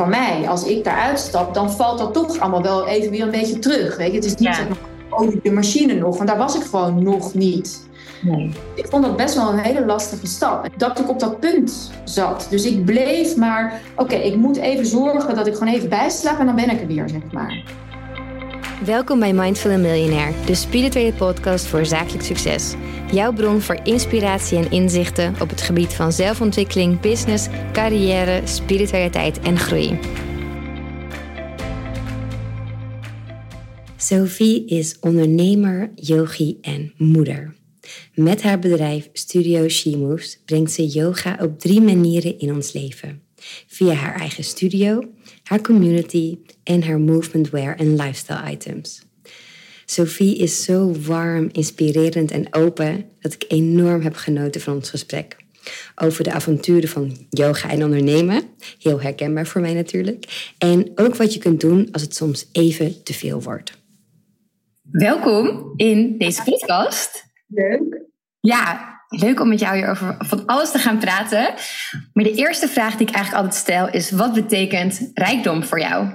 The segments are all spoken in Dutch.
van mij, als ik daaruit stap, dan valt dat toch allemaal wel even weer een beetje terug. Weet je? Het is niet Ja. zeg maar, oh, de machine nog, want daar was ik gewoon nog niet. Nee. Ik vond dat best wel een hele lastige stap. Dat ik op dat punt zat. Dus ik bleef maar, oké, ik moet even zorgen dat ik gewoon even bijslaap en dan ben ik er weer, zeg maar. Welkom bij Mindful Millionaire, de spirituele podcast voor zakelijk succes. Jouw bron voor inspiratie en inzichten op het gebied van zelfontwikkeling, business, carrière, spiritualiteit en groei. Sophie is ondernemer, yogi en moeder. Met haar bedrijf Studio She Moves brengt ze yoga op drie manieren in ons leven. Via haar eigen studio, haar community en haar movement wear en lifestyle items. Sophie is zo warm, inspirerend en open dat ik enorm heb genoten van ons gesprek. Over de avonturen van yoga en ondernemen, heel herkenbaar voor mij natuurlijk. En ook wat je kunt doen als het soms even te veel wordt. Welkom in deze podcast. Leuk. Ja, leuk om met jou hierover van alles te gaan praten. Maar de eerste vraag die ik eigenlijk altijd stel is: wat betekent rijkdom voor jou?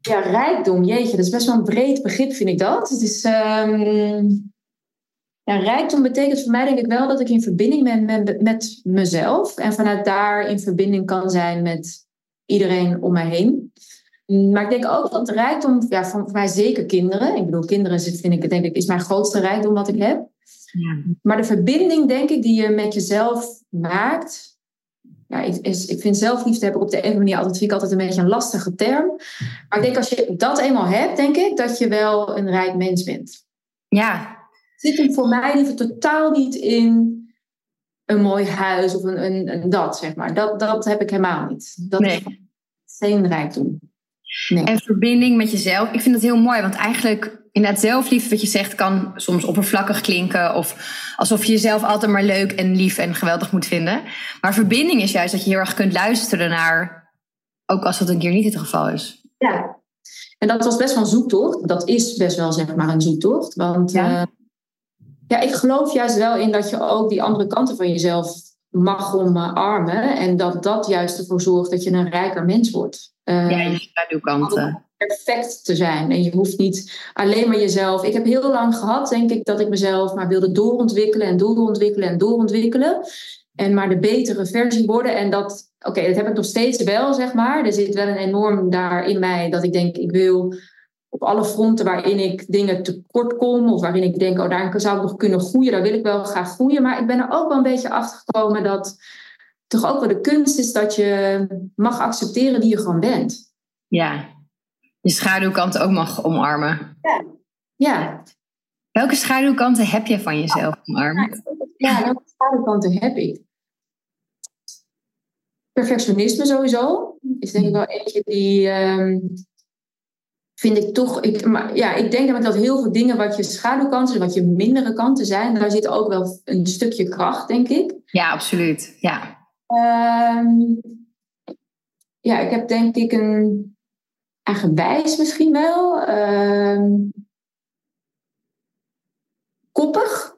Ja, rijkdom, jeetje, dat is best wel een breed begrip, vind ik dat. Het is, ehm, ja, rijkdom betekent voor mij denk ik wel dat ik in verbinding ben met, met mezelf. En vanuit daar in verbinding kan zijn met iedereen om mij heen. Maar ik denk ook dat rijkdom, ja, voor, mij zeker kinderen. Ik bedoel, kinderen vind ik, denk ik, is mijn grootste rijkdom wat ik heb. Ja. Maar de verbinding, denk ik, die je met jezelf maakt. Ja, ik, is, ik vind zelfliefde heb ik op de een manier altijd, vind ik altijd een beetje een lastige term. Maar ik denk als je dat eenmaal hebt, denk ik dat je wel een rijk mens bent. Ja, zit hem voor mij liever totaal niet in een mooi huis of een, een, een dat, zeg maar. Dat, dat heb ik helemaal niet. Dat Nee. is geen rijkdom. Nee. en verbinding met jezelf. Ik vind dat heel mooi, want eigenlijk inderdaad zelfliefde, wat je zegt, kan soms oppervlakkig klinken. Of alsof je jezelf altijd maar leuk en lief en geweldig moet vinden. Maar verbinding is juist dat je heel erg kunt luisteren naar, ook als dat een keer niet het geval is. Ja. En dat was best wel een zoektocht. Dat is best wel zeg maar een zoektocht. Want Ja. ja, ik geloof juist wel in dat je ook die andere kanten van jezelf mag omarmen. En dat dat juist ervoor zorgt dat je een rijker mens wordt. Eh, Ja, je schaduwkanten. perfect te zijn. En je hoeft niet alleen maar jezelf. Ik heb heel lang gehad, denk ik, dat ik mezelf maar wilde doorontwikkelen en doorontwikkelen en doorontwikkelen. En maar de betere versie worden. En dat, oké, dat heb ik nog steeds wel, zeg maar. Er zit wel een enorm daar in mij dat ik denk, ik wil op alle fronten waarin ik dingen tekort kom. Of waarin ik denk, oh, daar zou ik nog kunnen groeien. Daar wil ik wel graag groeien. Maar ik ben er ook wel een beetje achter gekomen dat toch ook wel de kunst is dat je mag accepteren wie je gewoon bent. Ja, je schaduwkanten ook mag omarmen. Ja, Welke schaduwkanten heb je van jezelf omarmd? Ja, welke schaduwkanten heb ik? Perfectionisme sowieso. Is denk ik wel eentje die... ehm, vind ik toch... Ik, maar ja, ik denk namelijk dat heel veel dingen wat je schaduwkanten... wat je mindere kanten zijn... daar zit ook wel een stukje kracht, denk ik. Ja, absoluut. Ja. Ehm, ja, ik heb denk ik een... Eigenwijs misschien wel. Ehm, koppig.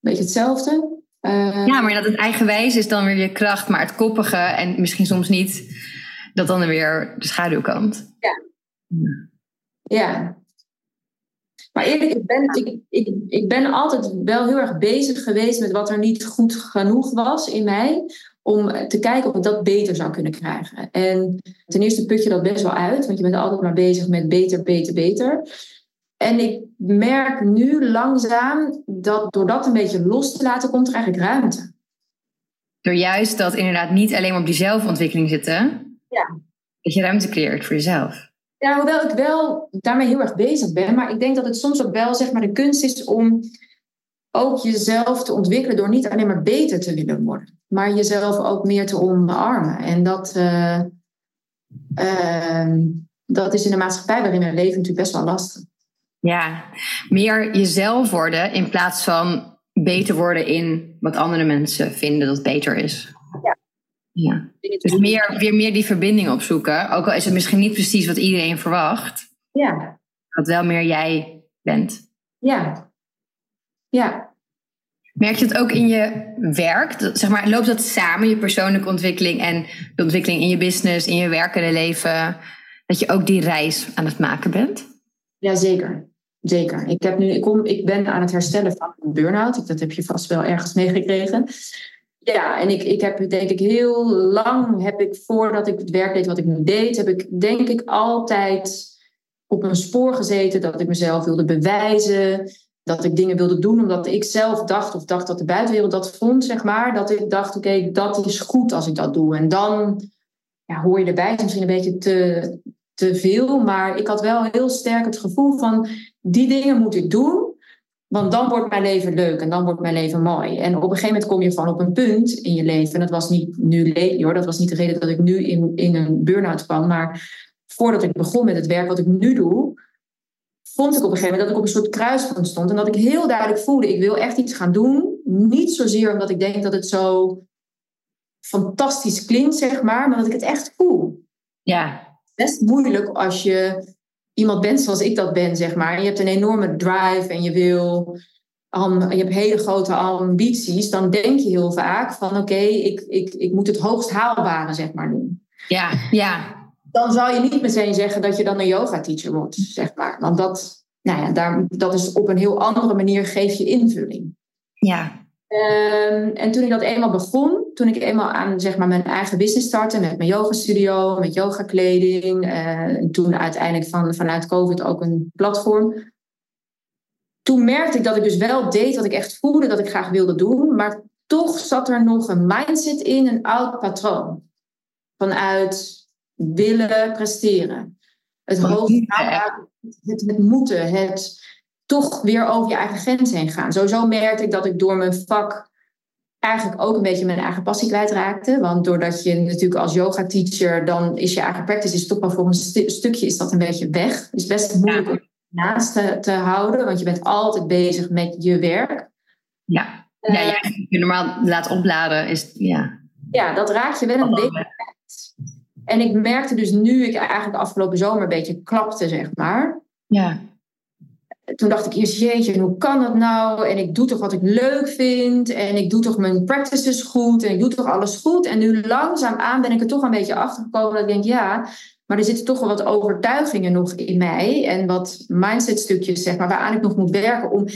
Beetje hetzelfde. Ehm, ja, maar dat het eigenwijs is dan weer je kracht, maar het koppige en misschien soms niet, dat dan weer de schaduwkant. Ja. Maar eerlijk, ik ben, ik, ik, ik ben altijd wel heel erg bezig geweest met wat er niet goed genoeg was in mij. Om te kijken of ik dat beter zou kunnen krijgen. En ten eerste put je dat best wel uit, want je bent altijd maar bezig met beter, beter, beter. En ik merk nu langzaam dat door dat een beetje los te laten, komt er eigenlijk ruimte. Door juist dat inderdaad niet alleen maar op die zelfontwikkeling zitten, Ja. dat je ruimte creëert voor jezelf. Ja, hoewel ik wel daarmee heel erg bezig ben. Maar ik denk dat het soms ook wel zeg maar, de kunst is om ook jezelf te ontwikkelen door niet alleen maar beter te willen worden. Maar jezelf ook meer te omarmen. En dat, eh, ehm, dat is in de maatschappij waarin we leven natuurlijk best wel lastig. Ja, meer jezelf worden in plaats van beter worden in wat andere mensen vinden dat beter is. Ja. Ja. Dus meer, weer meer die verbinding opzoeken. Ook al is het misschien niet precies wat iedereen verwacht. Ja, Dat wel meer jij bent. ja, ja. Merk je het ook in je werk? Zeg maar, loopt dat samen, je persoonlijke ontwikkeling en de ontwikkeling in je business, in je werkende leven, dat je ook die reis aan het maken bent? Ja, zeker. Zeker. Ik, heb nu, ik, kom, ik ben aan het herstellen van een burn-out. Dat heb je vast wel ergens meegekregen. Ja, en ik, ik heb denk ik heel lang, heb ik voordat ik het werk deed wat ik nu deed, heb ik denk ik altijd op een spoor gezeten dat ik mezelf wilde bewijzen. Dat ik dingen wilde doen omdat ik zelf dacht, of dacht dat de buitenwereld dat vond, zeg maar. Dat ik dacht, oké, dat is goed als ik dat doe. En dan ja, hoor je erbij, misschien een beetje te, te veel. Maar ik had wel heel sterk het gevoel van, die dingen moet ik doen. Want dan wordt mijn leven leuk en dan wordt mijn leven mooi. En op een gegeven moment kom je van op een punt in je leven. En dat was niet nu hoor. Dat was niet de reden dat ik nu in, in een burn-out kwam. Maar voordat ik begon met het werk wat ik nu doe, vond ik op een gegeven moment dat ik op een soort kruispunt stond. En dat ik heel duidelijk voelde, ik wil echt iets gaan doen. Niet zozeer omdat ik denk dat het zo fantastisch klinkt, zeg maar, maar dat ik het echt voel. Ja. Best moeilijk als je iemand bent zoals ik dat ben, zeg maar. En je hebt een enorme drive en je wil... je hebt hele grote ambities, dan denk je heel vaak van oké, ik, ik, ik moet het hoogst haalbare zeg maar doen. Ja, ja dan zou je niet meteen zeggen dat je dan een yoga teacher wordt, zeg maar. Want dat, nou ja, daar, dat is op een heel andere manier geef je invulling. Ja. Um, en toen ik dat eenmaal begon, toen ik eenmaal aan zeg maar, mijn eigen business startte met mijn yoga studio, met yoga kleding, uh, en toen uiteindelijk van, vanuit COVID ook een platform. Toen merkte ik dat ik dus wel deed wat ik echt voelde dat ik graag wilde doen, maar toch zat er nog een mindset in, een oud patroon. Vanuit willen presteren. Het hoofd, het, het moeten, het toch weer over je eigen grens heen gaan. Sowieso merkte ik dat ik door mijn vak eigenlijk ook een beetje mijn eigen passie kwijtraakte. Want doordat je natuurlijk als yoga teacher, dan is je eigen practice is toch wel voor een stukje is dat een beetje weg. Het is best moeilijk om naast te, te, houden, want je bent altijd bezig met je werk. Ja, ja, ja je normaal laat opladen is, ja. Ja, dat raakt je wel een beetje en ik merkte dus nu ik eigenlijk afgelopen zomer een beetje klapte, zeg maar. Ja. Toen dacht ik eerst, jeetje, hoe kan dat nou? En ik doe toch wat ik leuk vind. En ik doe toch mijn practices goed. En ik doe toch alles goed. En nu langzaamaan ben ik er toch een beetje achtergekomen. Dat ik denk, ja, maar er zitten toch wel wat overtuigingen nog in mij. En wat mindset stukjes, zeg maar, waaraan ik nog moet werken. Om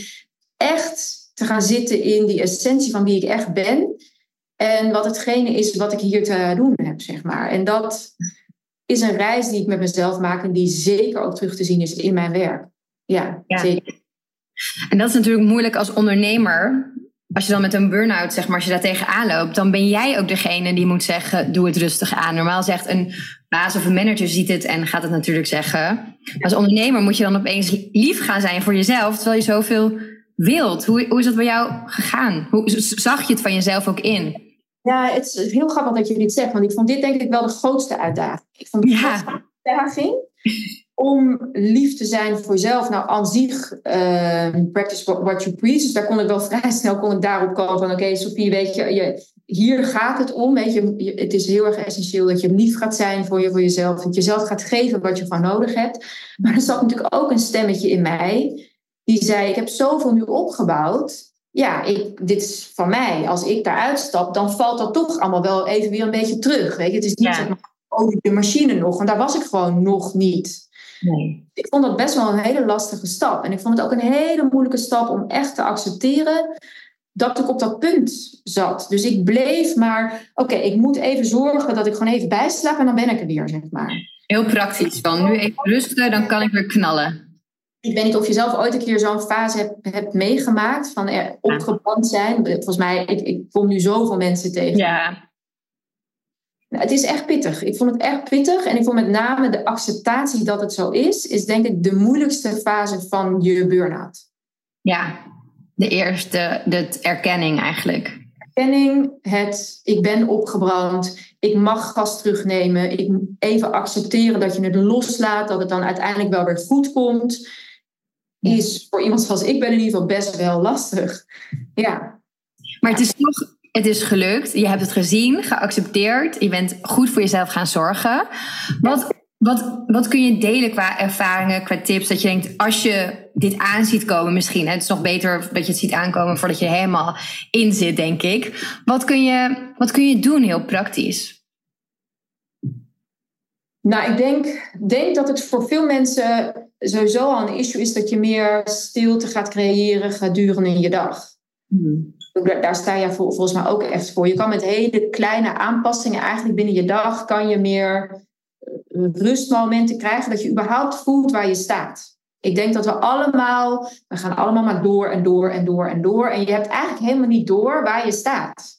echt te gaan zitten in die essentie van wie ik echt ben. En wat hetgene is wat ik hier te doen heb, zeg maar. En dat is een reis die ik met mezelf maak en die zeker ook terug te zien is in mijn werk. Ja, zeker. En dat is natuurlijk moeilijk als ondernemer. Als je dan met een burn-out, zeg maar, als je daar tegenaan loopt, dan ben jij ook degene die moet zeggen: doe het rustig aan. Normaal zegt een baas of een manager ziet het en gaat het natuurlijk zeggen. Als ondernemer moet je dan opeens lief gaan zijn voor jezelf, terwijl je zoveel wilt. Hoe, hoe is dat bij jou gegaan? Hoe zag je het van jezelf ook in? Ja, het is heel grappig dat je dit zegt, want ik vond dit denk ik wel de grootste uitdaging. Ik vond de grootste uitdaging om lief te zijn voor jezelf. Nou, aan zich, uh, practice what you preach. Dus daar kon ik wel vrij snel kon ik daarop komen van... oké, Sophie, weet je, je, hier gaat het om. Weet je, het is heel erg essentieel dat je lief gaat zijn voor, je, voor jezelf. Dat je jezelf gaat geven wat je van nodig hebt. Maar er zat natuurlijk ook een stemmetje in mij... die zei, ik heb zoveel nu opgebouwd ja, ik, dit is van mij. Als ik daaruit stap, dan valt dat toch allemaal wel even weer een beetje terug. Weet je? Het is niet zeg maar, oh, de machine nog, want daar was ik gewoon nog niet. Nee. Ik vond dat best wel een hele lastige stap. En ik vond het ook een hele moeilijke stap om echt te accepteren dat ik op dat punt zat. Dus ik bleef maar, oké, ik moet even zorgen dat ik gewoon even bijslaap en dan ben ik er weer, zeg maar. Heel praktisch, van nu even rusten, dan kan ik weer knallen. Ik weet niet of je zelf ooit een keer zo'n fase hebt, hebt meegemaakt van er opgebrand zijn. Volgens mij, ik, ik kom nu zoveel mensen tegen. Ja. Nou, het is echt pittig. Ik vond het echt pittig. En ik vond met name de acceptatie dat het zo is, is denk ik de moeilijkste fase van je burn-out. Ja, de eerste, de erkenning eigenlijk. Erkenning, het ik ben opgebrand, ik mag gas terugnemen, ik even accepteren dat je het loslaat, dat het dan uiteindelijk wel weer goed komt is voor iemand zoals ik ben in ieder geval best wel lastig. Ja. Maar het is toch, het is gelukt. Je hebt het gezien, geaccepteerd. Je bent goed voor jezelf gaan zorgen. Wat, wat, wat kun je delen qua ervaringen, qua tips? Dat je denkt, als je dit aan ziet komen misschien. Het is nog beter dat je het ziet aankomen voordat je er helemaal in zit, denk ik. Wat kun je, wat kun je doen heel praktisch? Nou, ik denk, denk dat het voor veel mensen sowieso al een issue is dat je meer stilte gaat creëren gedurende in je dag. Hmm. Daar sta je volgens mij ook echt voor. Je kan met hele kleine aanpassingen eigenlijk binnen je dag kan je meer eh, rustmomenten krijgen dat je überhaupt voelt waar je staat. Ik denk dat we allemaal, we gaan allemaal maar door en door en door en door. En je hebt eigenlijk helemaal niet door waar je staat.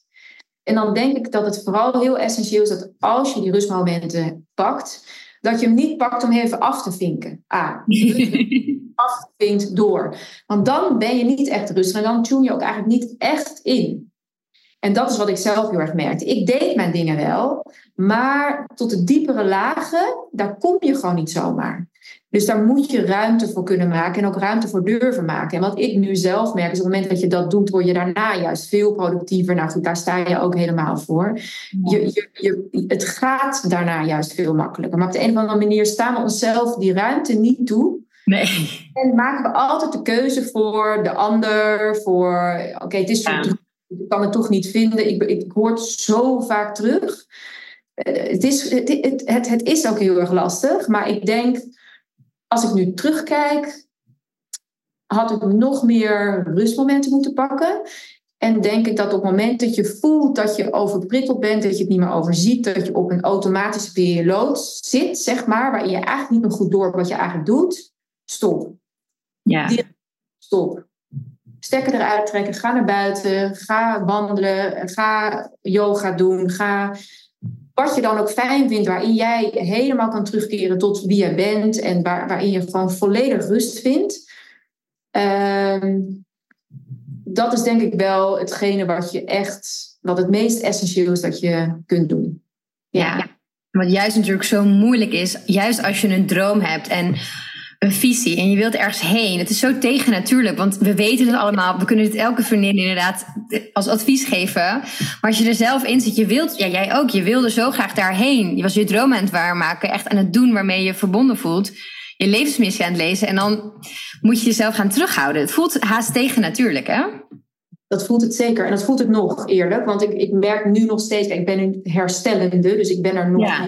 En dan denk ik dat het vooral heel essentieel is dat als je die rustmomenten pakt, dat je hem niet pakt om even af te vinken. Ah, afvinkt door. Want dan ben je niet echt rustig en dan tune je ook eigenlijk niet echt in. En dat is wat ik zelf heel erg merkte. Ik deed mijn dingen wel, maar tot de diepere lagen, daar kom je gewoon niet zomaar. Dus daar moet je ruimte voor kunnen maken en ook ruimte voor durven maken. En wat ik nu zelf merk, is op het moment dat je dat doet, word je daarna juist veel productiever. Nou goed, daar sta je ook helemaal voor. Je, je, je, het gaat daarna juist veel makkelijker. Maar op de een of andere manier staan we onszelf die ruimte niet toe. Nee. En maken we altijd de keuze voor de ander, voor oké, het is ja. Ik kan het toch niet vinden. Ik, ik hoor het zo vaak terug. Eh, het is, het, het, het is ook heel erg lastig, maar ik denk als ik nu terugkijk, had ik nog meer rustmomenten moeten pakken. En denk ik dat op het moment dat je voelt dat je overprikkeld bent, dat je het niet meer overziet, dat je op een automatische piloot zit, zeg maar, waarin je eigenlijk niet meer goed door wat je eigenlijk doet, stop. Ja. Stop. Stekker eruit trekken, ga naar buiten, ga wandelen, ga yoga doen, ga wat je dan ook fijn vindt, waarin jij helemaal kan terugkeren tot wie je bent en waar, waarin je gewoon volledig rust vindt. Ehm, dat is denk ik wel hetgene wat je echt, wat het meest essentieel is dat je kunt doen. Ja. ja. Wat juist natuurlijk zo moeilijk is, juist als je een droom hebt en een visie en je wilt ergens heen. Het is zo tegennatuurlijk, want we weten het allemaal. We kunnen het elke vriendin inderdaad als advies geven. Maar als je er zelf in zit, je wilt, ja, jij ook, je wilde zo graag daarheen. Je was je droom aan het waarmaken, echt aan het doen waarmee je verbonden voelt. Je levensmissie aan het lezen en dan moet je jezelf gaan terughouden. Het voelt haast tegennatuurlijk, hè? Dat voelt het zeker. En dat voelt het nog eerlijk. Want ik, ik merk nu nog steeds, ik ben een herstellende, dus ik ben er nog. Ja.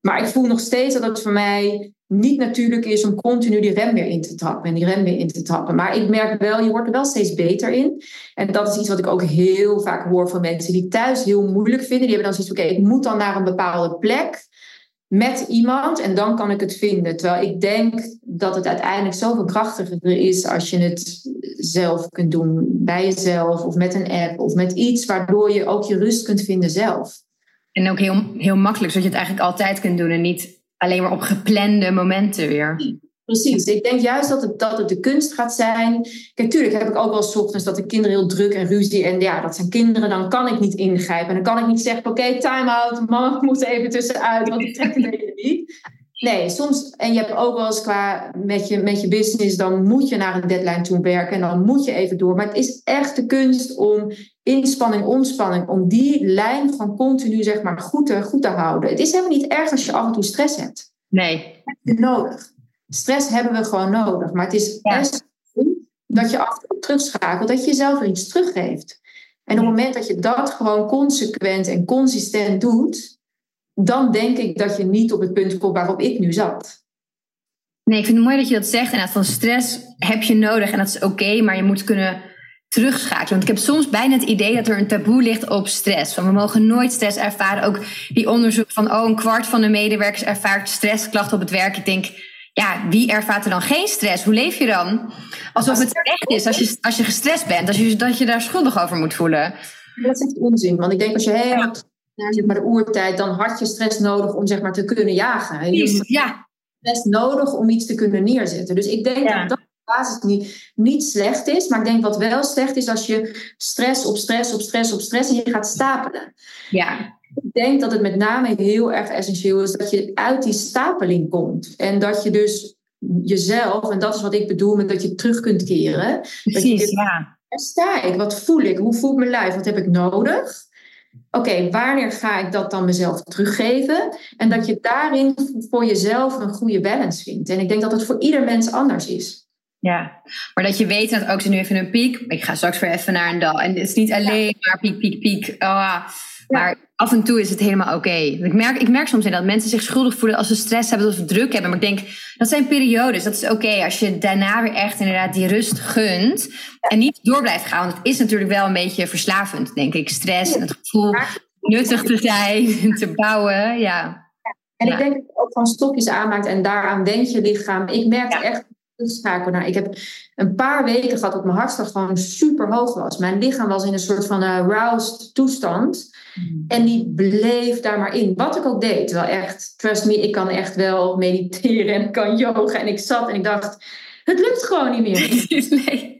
Maar ik voel nog steeds dat het voor mij niet natuurlijk is om continu die rem weer in te trappen en die rem weer in te trappen. Maar ik merk wel, je wordt er wel steeds beter in. En dat is iets wat ik ook heel vaak hoor van mensen die thuis heel moeilijk vinden. Die hebben dan zoiets, oké, ik moet dan naar een bepaalde plek met iemand en dan kan ik het vinden. Terwijl ik denk dat het uiteindelijk zoveel krachtiger is als je het zelf kunt doen. Bij jezelf of met een app of met iets waardoor je ook je rust kunt vinden zelf. En ook heel, heel makkelijk, zodat je het eigenlijk altijd kunt doen en niet alleen maar op geplande momenten weer. Precies, ik denk juist dat het, dat het de kunst gaat zijn. Kijk, tuurlijk heb ik ook wel s ochtends dat de kinderen heel druk en ruzie. En ja, dat zijn kinderen, dan kan ik niet ingrijpen. En dan kan ik niet zeggen, oké, time out, mama moet even tussenuit, want ik trek het even niet. Nee, soms, en je hebt ook wel eens qua met je, met je business, dan moet je naar een deadline toe werken en dan moet je even door. Maar het is echt de kunst om inspanning, ontspanning, om die lijn van continu zeg maar goed te, goed te houden. Het is helemaal niet erg als je af en toe stress hebt. Nee. Nodig. Stress hebben we gewoon nodig. Maar het is ja. best dat je af en toe terugschakelt, dat je jezelf er iets teruggeeft. En op het moment dat je dat gewoon consequent en consistent doet, dan denk ik dat je niet op het punt komt waarop ik nu zat. Nee, ik vind het mooi dat je dat zegt. En van stress heb je nodig en dat is oké, maar je moet kunnen terugschakelen. Want ik heb soms bijna het idee dat er een taboe ligt op stress. Van we mogen nooit stress ervaren. Ook die onderzoek van oh, een kwart van de medewerkers ervaart stressklachten op het werk. Ik denk, ja, wie ervaart er dan geen stress? Hoe leef je dan? Alsof het echt is als je, als je gestrest bent. Als je, dat je daar schuldig over moet voelen. Dat is echt onzin. Want ik denk als je helemaal maar, de oertijd, dan had je stress nodig om zeg maar, te kunnen jagen. Je hebt stress nodig om iets te kunnen neerzetten. Dus ik denk dat dat basis niet, niet slecht is. Maar ik denk wat wel slecht is als je stress op stress op stress op stress en je gaat stapelen. Ja. Ik denk dat het met name heel erg essentieel is dat je uit die stapeling komt. En dat je dus jezelf, en dat is wat ik bedoel met dat je terug kunt keren. Precies, dat je, ja. Waar sta ik? Wat voel ik? Hoe voelt mijn lijf? Wat heb ik nodig? Oké, wanneer ga ik dat dan mezelf teruggeven? En dat je daarin voor jezelf een goede balance vindt. En ik denk dat het voor ieder mens anders is. Ja, maar dat je weet dat ook ze nu even een piek. Ik ga straks weer even naar een dal. En het is niet alleen maar piek, piek, piek. Ah, maar af en toe is het helemaal oké. Ik, merk, ik merk soms in dat mensen zich schuldig voelen als ze stress hebben of ze druk hebben. Maar ik denk, dat zijn periodes. Dat is oké als je daarna weer echt inderdaad die rust gunt. En niet door blijft gaan. Want het is natuurlijk wel een beetje verslavend, denk ik. Stress en het gevoel nuttig te zijn, te bouwen. Ja. En ik denk dat het ook van stokjes aanmaakt en daaraan denkt je lichaam. Ik merkte echt schakelen. Nou, ik heb een paar weken gehad dat mijn hartslag gewoon super hoog was. Mijn lichaam was in een soort van uh, roused toestand. Mm. En die bleef daar maar in. Wat ik ook deed. Wel echt, trust me, ik kan echt wel mediteren en ik kan yoga. En ik zat en ik dacht, het lukt gewoon niet meer. nee.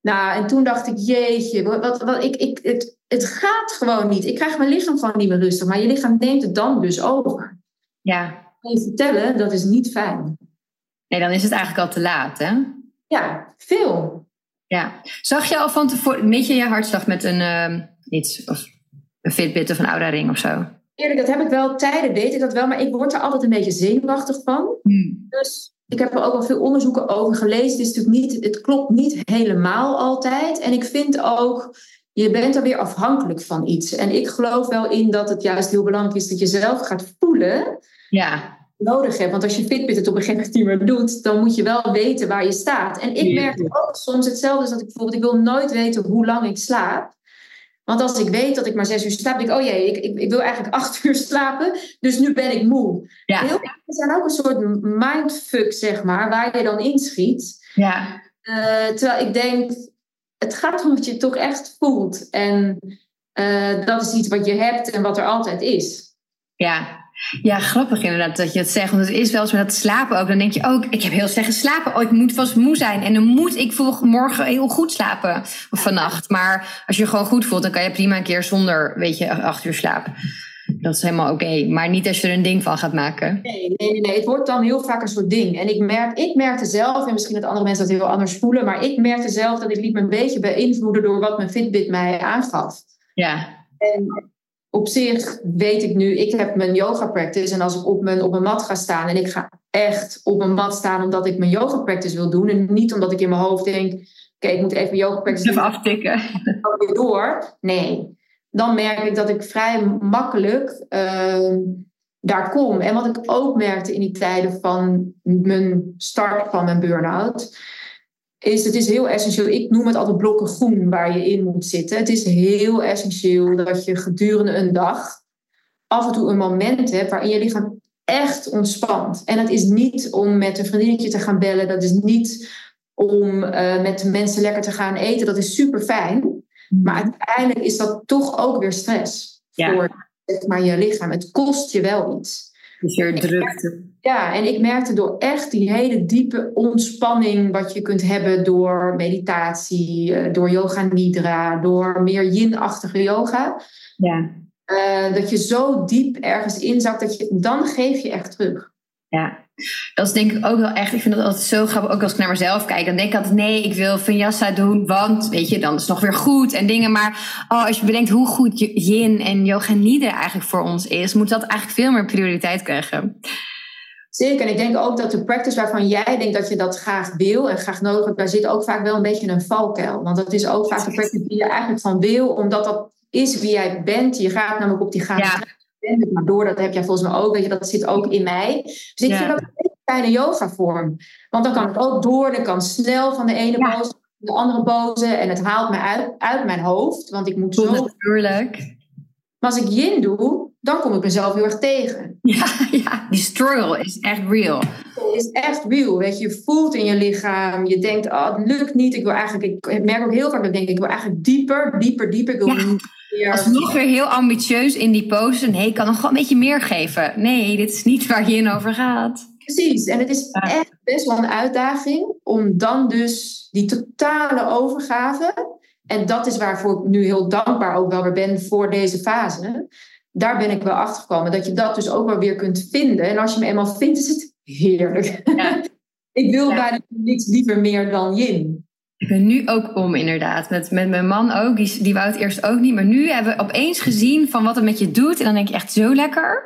Nou, en toen dacht ik, jeetje, wat, wat, ik, ik, het, het gaat gewoon niet. Ik krijg mijn lichaam gewoon niet meer rustig. Maar je lichaam neemt het dan dus over. Ja. je vertellen, dat is niet fijn. Nee, dan is het eigenlijk al te laat, hè? Ja, veel. Ja. Zag je al van tevoren, meet je je hartslag met een uh, iets, of een Fitbit of een Oura Ring of zo? Eerlijk, dat heb ik wel. Tijden deed ik dat wel, maar ik word er altijd een beetje zenuwachtig van. Hmm. Dus ik heb er ook wel veel onderzoeken over gelezen. Het, is natuurlijk niet, het klopt niet helemaal altijd. En ik vind ook, je bent er weer afhankelijk van iets. En ik geloof wel in dat het juist heel belangrijk is dat je zelf gaat voelen. Ja nodig hebt. Want als je Fitbit het op een gegeven moment niet meer doet, dan moet je wel weten waar je staat. En ik merk ook soms hetzelfde als dat ik bijvoorbeeld, ik wil nooit weten hoe lang ik slaap. Want als ik weet dat ik maar zes uur slaap, denk ik, oh jee, ik, ik, ik wil eigenlijk acht uur slapen, dus nu ben ik moe. Ja. Heel veel zijn ook een soort mindfuck, zeg maar, waar je dan inschiet. Ja. Uh, terwijl ik denk, het gaat om wat je toch echt voelt. En uh, dat is iets wat je hebt en wat er altijd is. Ja, ja, grappig inderdaad dat je het zegt. Want het is wel zo met dat slapen ook. Dan denk je ook, ik heb heel slecht geslapen. Oh, ik moet vast moe zijn. En dan moet ik morgen heel goed slapen. Of vannacht. Maar als je gewoon goed voelt, dan kan je prima een keer zonder, weet je, acht uur slapen. Dat is helemaal oké. Maar niet als je er een ding van gaat maken. Nee, nee, nee. Het wordt dan heel vaak een soort ding. En ik, merk, ik merkte zelf, en misschien dat andere mensen dat heel anders voelen. Maar ik merkte zelf dat ik liet me een beetje beïnvloeden door wat mijn Fitbit mij aangaf. Ja. En op zich weet ik nu, ik heb mijn yoga practice. En als ik op mijn, op mijn mat ga staan en ik ga echt op mijn mat staan omdat ik mijn yoga practice wil doen. En niet omdat ik in mijn hoofd denk, oké, ik moet even mijn yoga practice even aftikken. Weer door. Nee. Dan merk ik dat ik vrij makkelijk uh, daar kom. En wat ik ook merkte in die tijden van mijn start van mijn burn-out is het is heel essentieel. Ik noem het altijd blokken groen waar je in moet zitten. Het is heel essentieel dat je gedurende een dag af en toe een moment hebt waarin je lichaam echt ontspant. En dat is niet om met een vriendinnetje te gaan bellen. Dat is niet om uh, met mensen lekker te gaan eten. Dat is super fijn. Maar uiteindelijk is dat toch ook weer stress voor zeg maar, je lichaam. Het kost je wel iets. Dus drukte. Ja, en ik merkte door echt die hele diepe ontspanning wat je kunt hebben door meditatie, eh, door yoga nidra, door meer yin-achtige yoga. Ja. Uh, dat je zo diep ergens inzakt, dat je, dan geef je echt terug. Ja, dat is denk ik ook wel echt. Ik vind dat altijd zo grappig. Ook als ik naar mezelf kijk, dan denk ik altijd: nee, ik wil vinyasa doen, want weet je, dan is het nog weer goed en dingen. Maar oh, als je bedenkt hoe goed yin en yoga nidra eigenlijk voor ons is, moet dat eigenlijk veel meer prioriteit krijgen. Zeker. En ik denk ook dat de practice waarvan jij denkt dat je dat graag wil en graag nodig hebt, daar zit ook vaak wel een beetje een valkuil. Want dat is ook vaak de practice die je eigenlijk van wil, omdat dat is wie jij bent. Je gaat namelijk op die. Ja maar door, dat heb jij volgens mij ook, weet je, dat zit ook in mij. Dus ik vind dat een fijne yoga vorm. Want dan kan ik ook door, dan kan snel van de ene ja. pose de andere pose en het haalt me uit, uit mijn hoofd, want ik moet zo... Natuurlijk. Maar als ik yin doe, dan kom ik mezelf heel erg tegen. Ja, ja, die struggle is echt real. Het is echt real. Weet je, je voelt in je lichaam. Je denkt, oh, het lukt niet. Ik wil eigenlijk, ik merk ook heel vaak dat ik denk, ik wil eigenlijk dieper, dieper, dieper. Ik wil ja. Als Alsnog weer heel ambitieus in die pose. Nee, ik kan nog wel een beetje meer geven. Nee, dit is niet waar je in over gaat. Precies, en het is echt best wel een uitdaging om dan dus die totale overgave, en dat is waarvoor ik nu heel dankbaar ook wel weer ben voor deze fase, daar ben ik wel achter gekomen, dat je dat dus ook wel weer kunt vinden. En als je me eenmaal vindt, is het heerlijk. Ja. ik wil ja. bijna niks liever meer dan yin. Ik ben nu ook om, inderdaad. Met, met mijn man ook. Die, die wou het eerst ook niet. Maar nu hebben we opeens gezien van wat het met je doet. En dan denk je echt zo lekker.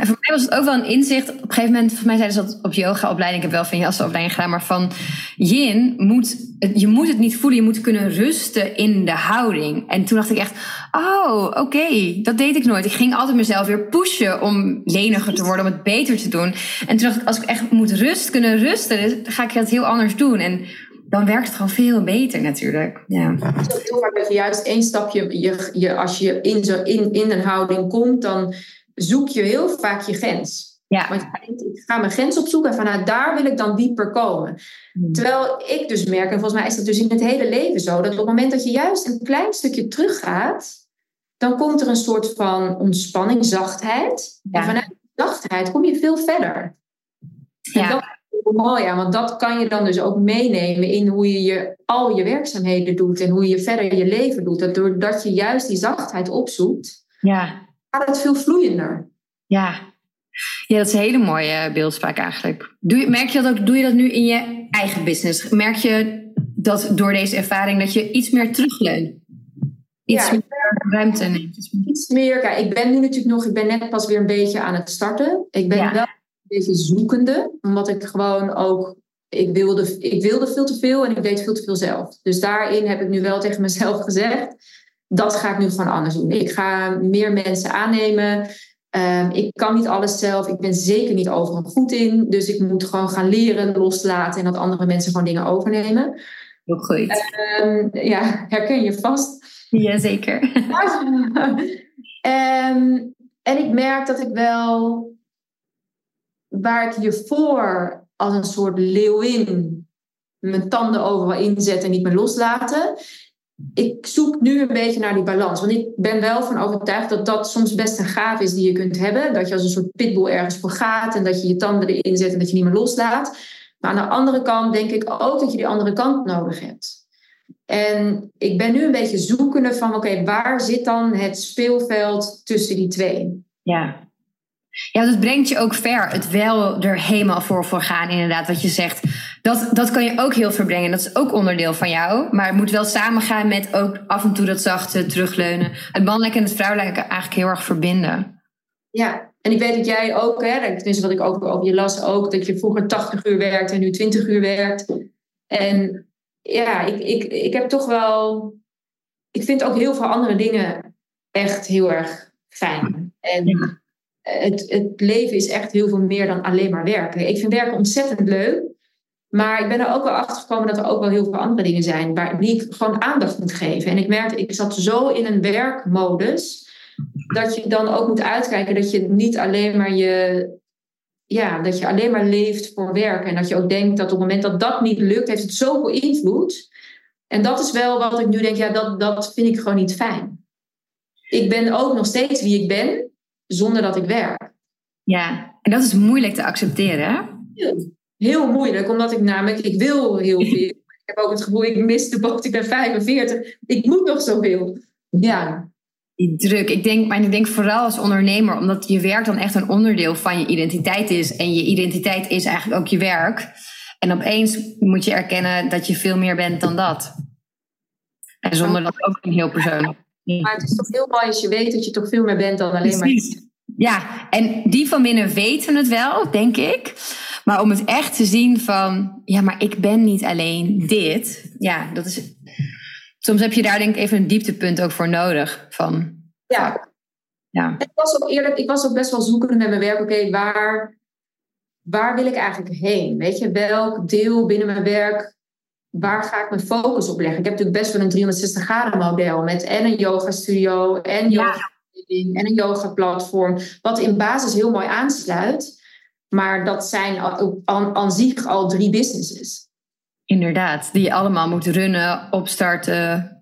En voor mij was het ook wel een inzicht. Op een gegeven moment, voor mij zeiden ze dat op yoga-opleiding. Ik heb wel van jassenopleiding gedaan. Maar van yin moet, je moet het niet voelen. Je moet kunnen rusten in de houding. En toen dacht ik echt, oh, oké. dat deed ik nooit. Ik ging altijd mezelf weer pushen om leniger te worden. Om het beter te doen. En toen dacht ik, als ik echt moet rust, kunnen rusten. Dan ga ik dat heel anders doen. En dan werkt het gewoon veel beter natuurlijk. Ja. Het is heel vaak dat je juist één stapje, je, je, als je in, zo, in, in een houding komt, dan zoek je heel vaak je grens. Ja. Want ik ga mijn grens opzoeken en vanuit daar wil ik dan dieper komen. Hmm. Terwijl ik dus merk, en volgens mij is dat dus in het hele leven zo, dat op het moment dat je juist een klein stukje teruggaat, dan komt er een soort van ontspanning, zachtheid. Ja. En vanuit die zachtheid kom je veel verder. En Ja. Mooi aan, want dat kan je dan dus ook meenemen in hoe je, je al je werkzaamheden doet en hoe je verder je leven doet. Dat doordat je juist die zachtheid opzoekt, Ja. gaat het veel vloeiender. Ja. Ja, dat is een hele mooie beeldspraak eigenlijk. Doe je, merk je dat ook, doe je dat nu in je eigen business? Merk je dat door deze ervaring dat je iets meer terugleunt? Iets Ja, meer ruimte neemt? Iets meer- kijk, ik ben nu natuurlijk nog, ik ben net pas weer een beetje aan het starten. Ik ben Ja. wel beetje zoekende, omdat ik gewoon ook, ik wilde, ik wilde veel te veel en ik deed veel te veel zelf. Dus daarin heb ik nu wel tegen mezelf gezegd, dat ga ik nu gewoon anders doen. Ik ga meer mensen aannemen. Ehm, ik kan niet alles zelf. Ik ben zeker niet overal goed in. Dus ik moet gewoon gaan leren, loslaten en dat andere mensen gewoon dingen overnemen. Heel goed. Ehm, ja, herken je vast. Jazeker. Ehm, en ik merk dat ik wel, waar ik hiervoor als een soort leeuwin mijn tanden overal inzet en niet meer loslaten. Ik zoek nu een beetje naar die balans. Want ik ben wel van overtuigd dat dat soms best een gaaf is die je kunt hebben. Dat je als een soort pitbull ergens voor gaat en dat je je tanden erin zet en dat je niet meer loslaat. Maar aan de andere kant denk ik ook dat je die andere kant nodig hebt. En ik ben nu een beetje zoekende van, oké, waar zit dan het speelveld tussen die twee? Ja. Ja, dat brengt je ook ver. Het wel er helemaal voor, voor gaan, inderdaad, wat je zegt. Dat, dat kan je ook heel verbrengen. Dat is ook onderdeel van jou. Maar het moet wel samengaan met ook af en toe dat zachte terugleunen. Het mannelijke en het vrouwelijke eigenlijk heel erg verbinden. Ja, en ik weet dat jij ook, hè, tenminste wat ik ook over je las, ook dat je vroeger 80 uur werkt en nu 20 uur werkt. En ja, ik, ik, ik heb toch wel, ik vind ook heel veel andere dingen echt heel erg fijn. En Ja. Het, het leven is echt heel veel meer dan alleen maar werken. Ik vind werken ontzettend leuk. Maar ik ben er ook wel achter gekomen dat er ook wel heel veel andere dingen zijn waar, die ik gewoon aandacht moet geven. En ik merkte, ik zat zo in een werkmodus dat je dan ook moet uitkijken dat je niet alleen maar je. Ja, dat je alleen maar leeft voor werk. En dat je ook denkt dat op het moment dat dat niet lukt, heeft het zoveel invloed. En dat is wel wat ik nu denk, ja, dat, dat vind ik gewoon niet fijn. Ik ben ook nog steeds wie ik ben, zonder dat ik werk. Ja, en dat is moeilijk te accepteren. Hè? Heel moeilijk, omdat ik namelijk, ik wil heel veel. Ik heb ook het gevoel, ik mis de boot, ik ben 45. Ik moet nog zoveel. Ja, Die druk. Ik denk, maar ik denk vooral als ondernemer, omdat je werk dan echt een onderdeel van je identiteit is. En je identiteit is eigenlijk ook je werk. En opeens moet je erkennen dat je veel meer bent dan dat. En zonder dat ook een heel persoonlijk. Maar het is toch heel mooi als je weet dat je toch veel meer bent dan alleen maar... Precies. Ja, en die van binnen weten het wel, denk ik. Maar om het echt te zien van, ja, maar ik ben niet alleen dit. Ja, dat is. Soms heb je daar denk ik even een dieptepunt ook voor nodig. Van, Ja, ja. ik was ook eerlijk, ik was ook best wel zoekende met mijn werk. Oké, waar, waar wil ik eigenlijk heen? Weet je, welk deel binnen mijn werk, waar ga ik mijn focus op leggen? Ik heb natuurlijk best wel een 360 graden model met en een yoga studio en Ja. yoga en een yoga platform, wat in basis heel mooi aansluit. Maar dat zijn al- aan, aan zich al drie businesses. Inderdaad, die je allemaal moet runnen, opstarten.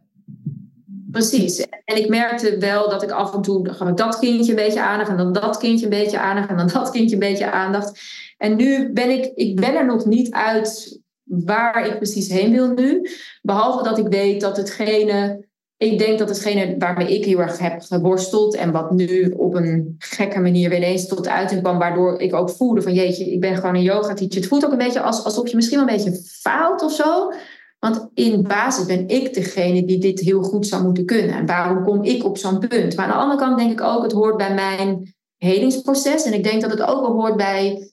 Precies. En ik merkte wel dat ik af en toe gaf ik dat kindje een beetje aandacht en dan dat kindje een beetje aandacht en dan dat kindje een beetje aandacht. En nu ben ik, ik ben er nog niet uit waar ik precies heen wil nu. Behalve dat ik weet dat hetgene, ik denk dat hetgene waarmee ik heel erg heb geworsteld en wat nu op een gekke manier weer ineens tot uiting kwam, waardoor ik ook voelde van jeetje, ik ben gewoon een yoga teacher. Het voelt ook een beetje als, alsof je misschien wel een beetje faalt of zo. Want in basis ben ik degene die dit heel goed zou moeten kunnen. En waarom kom ik op zo'n punt? Maar aan de andere kant denk ik ook, het hoort bij mijn helingsproces. En ik denk dat het ook wel hoort bij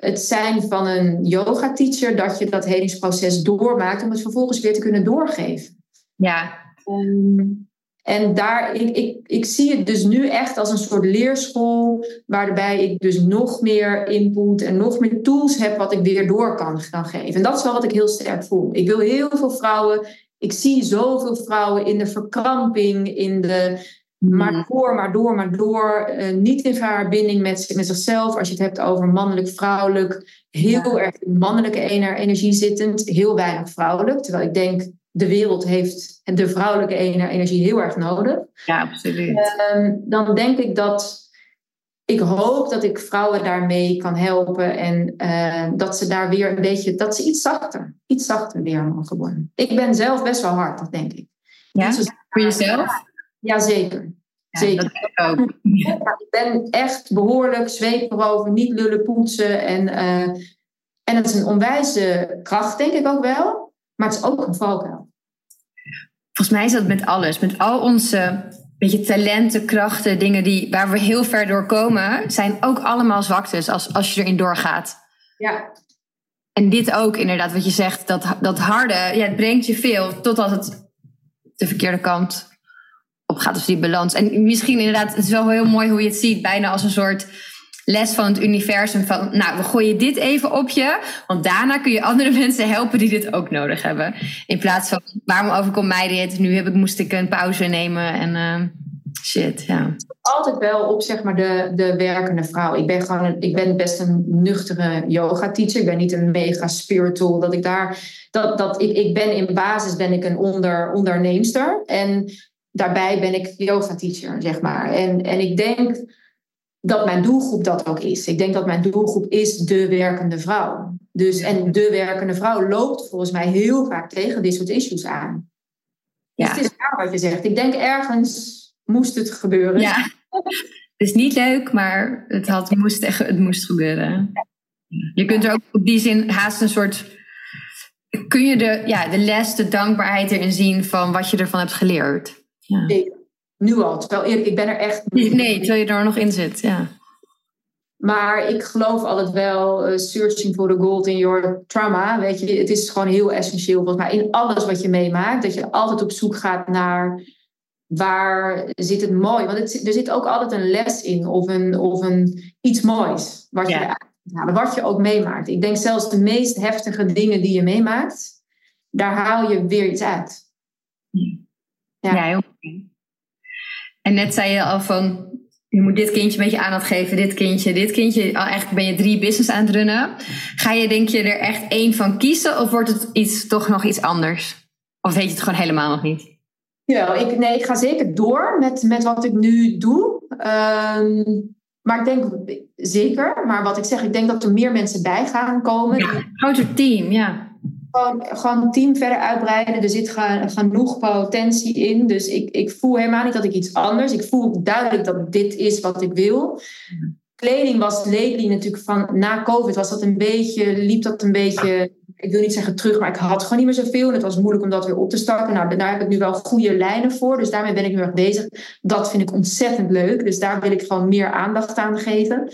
het zijn van een yoga teacher, dat je dat helingsproces doormaakt om het vervolgens weer te kunnen doorgeven. Ja. Um, en daar, ik, ik, ik zie het dus nu echt als een soort leerschool, waarbij ik dus nog meer input en nog meer tools heb wat ik weer door kan gaan geven. En dat is wel wat ik heel sterk voel. Ik wil heel veel vrouwen, ik zie zoveel vrouwen in de verkramping, in de. Maar door, maar door, maar door. Uh, niet in verbinding met, met zichzelf. Als je het hebt over mannelijk, vrouwelijk. Heel erg mannelijke energie zittend. Heel weinig vrouwelijk. Terwijl ik denk, de wereld heeft de vrouwelijke energie heel erg nodig. Ja, absoluut. Ehm, dan denk ik dat ik hoop dat ik vrouwen daarmee kan helpen en uh, dat ze daar weer een beetje, dat ze iets zachter, iets zachter weer mogen worden. Ik ben zelf best wel hard, dat denk ik. Ja, voor jezelf? Jazeker. Ja, Zeker. Dat ook. ik ben echt behoorlijk zweep erover, niet lullen poetsen. En, uh, en dat is een onwijze kracht, denk ik ook wel. Maar het is ook een valkuil. Volgens mij is dat met alles. Met al onze beetje talenten, krachten, dingen die, waar we heel ver door komen, zijn ook allemaal zwaktes als, als je erin doorgaat. Ja. En dit ook inderdaad, wat je zegt, dat, dat harde, ja, het brengt je veel totdat het de verkeerde kant op gaat. Dus die balans. En misschien inderdaad, het is wel heel mooi hoe je het ziet, bijna als een soort les van het universum van, nou, we gooien dit even op je, want daarna kun je andere mensen helpen die dit ook nodig hebben. In plaats van, waarom overkomt mij dit? Nu heb ik, moest ik een pauze nemen en uh, shit, ja. Altijd wel op, zeg maar, de, de werkende vrouw. Ik ben gewoon, ik ben best een nuchtere yoga teacher. Ik ben niet een mega spiritual, dat ik daar, dat, dat ik, ik ben in basis ben ik een onder, onderneemster en daarbij ben ik yoga teacher, zeg maar. En, en ik denk dat mijn doelgroep dat ook is. Ik denk dat mijn doelgroep is de werkende vrouw. Dus, en de werkende vrouw loopt volgens mij heel vaak tegen dit soort issues aan. Ja. Dus het is waar wat je zegt. Ik denk ergens moest het gebeuren. Ja, het is niet leuk, maar het, had, moest, echt, het moest gebeuren. Je kunt er ook op die zin haast een soort... Kun je de, ja, de les, de dankbaarheid erin zien van wat je ervan hebt geleerd? Ja. Nu al. Terwijl eerlijk, ik ben er echt. Nee, terwijl je er nog in zit, ja. Maar ik geloof altijd wel, uh, searching for the gold in your trauma. Weet je, het is gewoon heel essentieel volgens mij in alles wat je meemaakt. Dat je altijd op zoek gaat naar waar zit het mooi. Want het, er zit ook altijd een les in of, een, of een, iets moois. Wat, je, wat je ook meemaakt. Ik denk zelfs de meest heftige dingen die je meemaakt, daar haal je weer iets uit. Ja, ja heel en net zei je al van, je moet dit kindje een beetje aandacht geven, dit kindje, dit kindje. Al eigenlijk ben je drie business aan het runnen. Ga je denk je er echt één van kiezen of wordt het iets, toch nog iets anders? Of weet je het gewoon helemaal nog niet? Ja, ik, nee, ik ga zeker door met, met wat ik nu doe. Ehm, maar ik denk zeker, maar wat ik zeg, ik denk dat er meer mensen bij gaan komen. Ja, groter team, ja gewoon, gewoon team verder uitbreiden. Er zit genoeg potentie in. Dus ik, ik voel helemaal niet dat ik iets anders. Ik voel duidelijk dat dit is wat ik wil. Kleding was lately natuurlijk van na COVID was dat een beetje, liep dat een beetje, ik wil niet zeggen terug, maar ik had gewoon niet meer zoveel. En het was moeilijk om dat weer op te starten. Nou, daar heb ik nu wel goede lijnen voor. Dus daarmee ben ik nu erg bezig. Dat vind ik ontzettend leuk. Dus daar wil ik gewoon meer aandacht aan geven.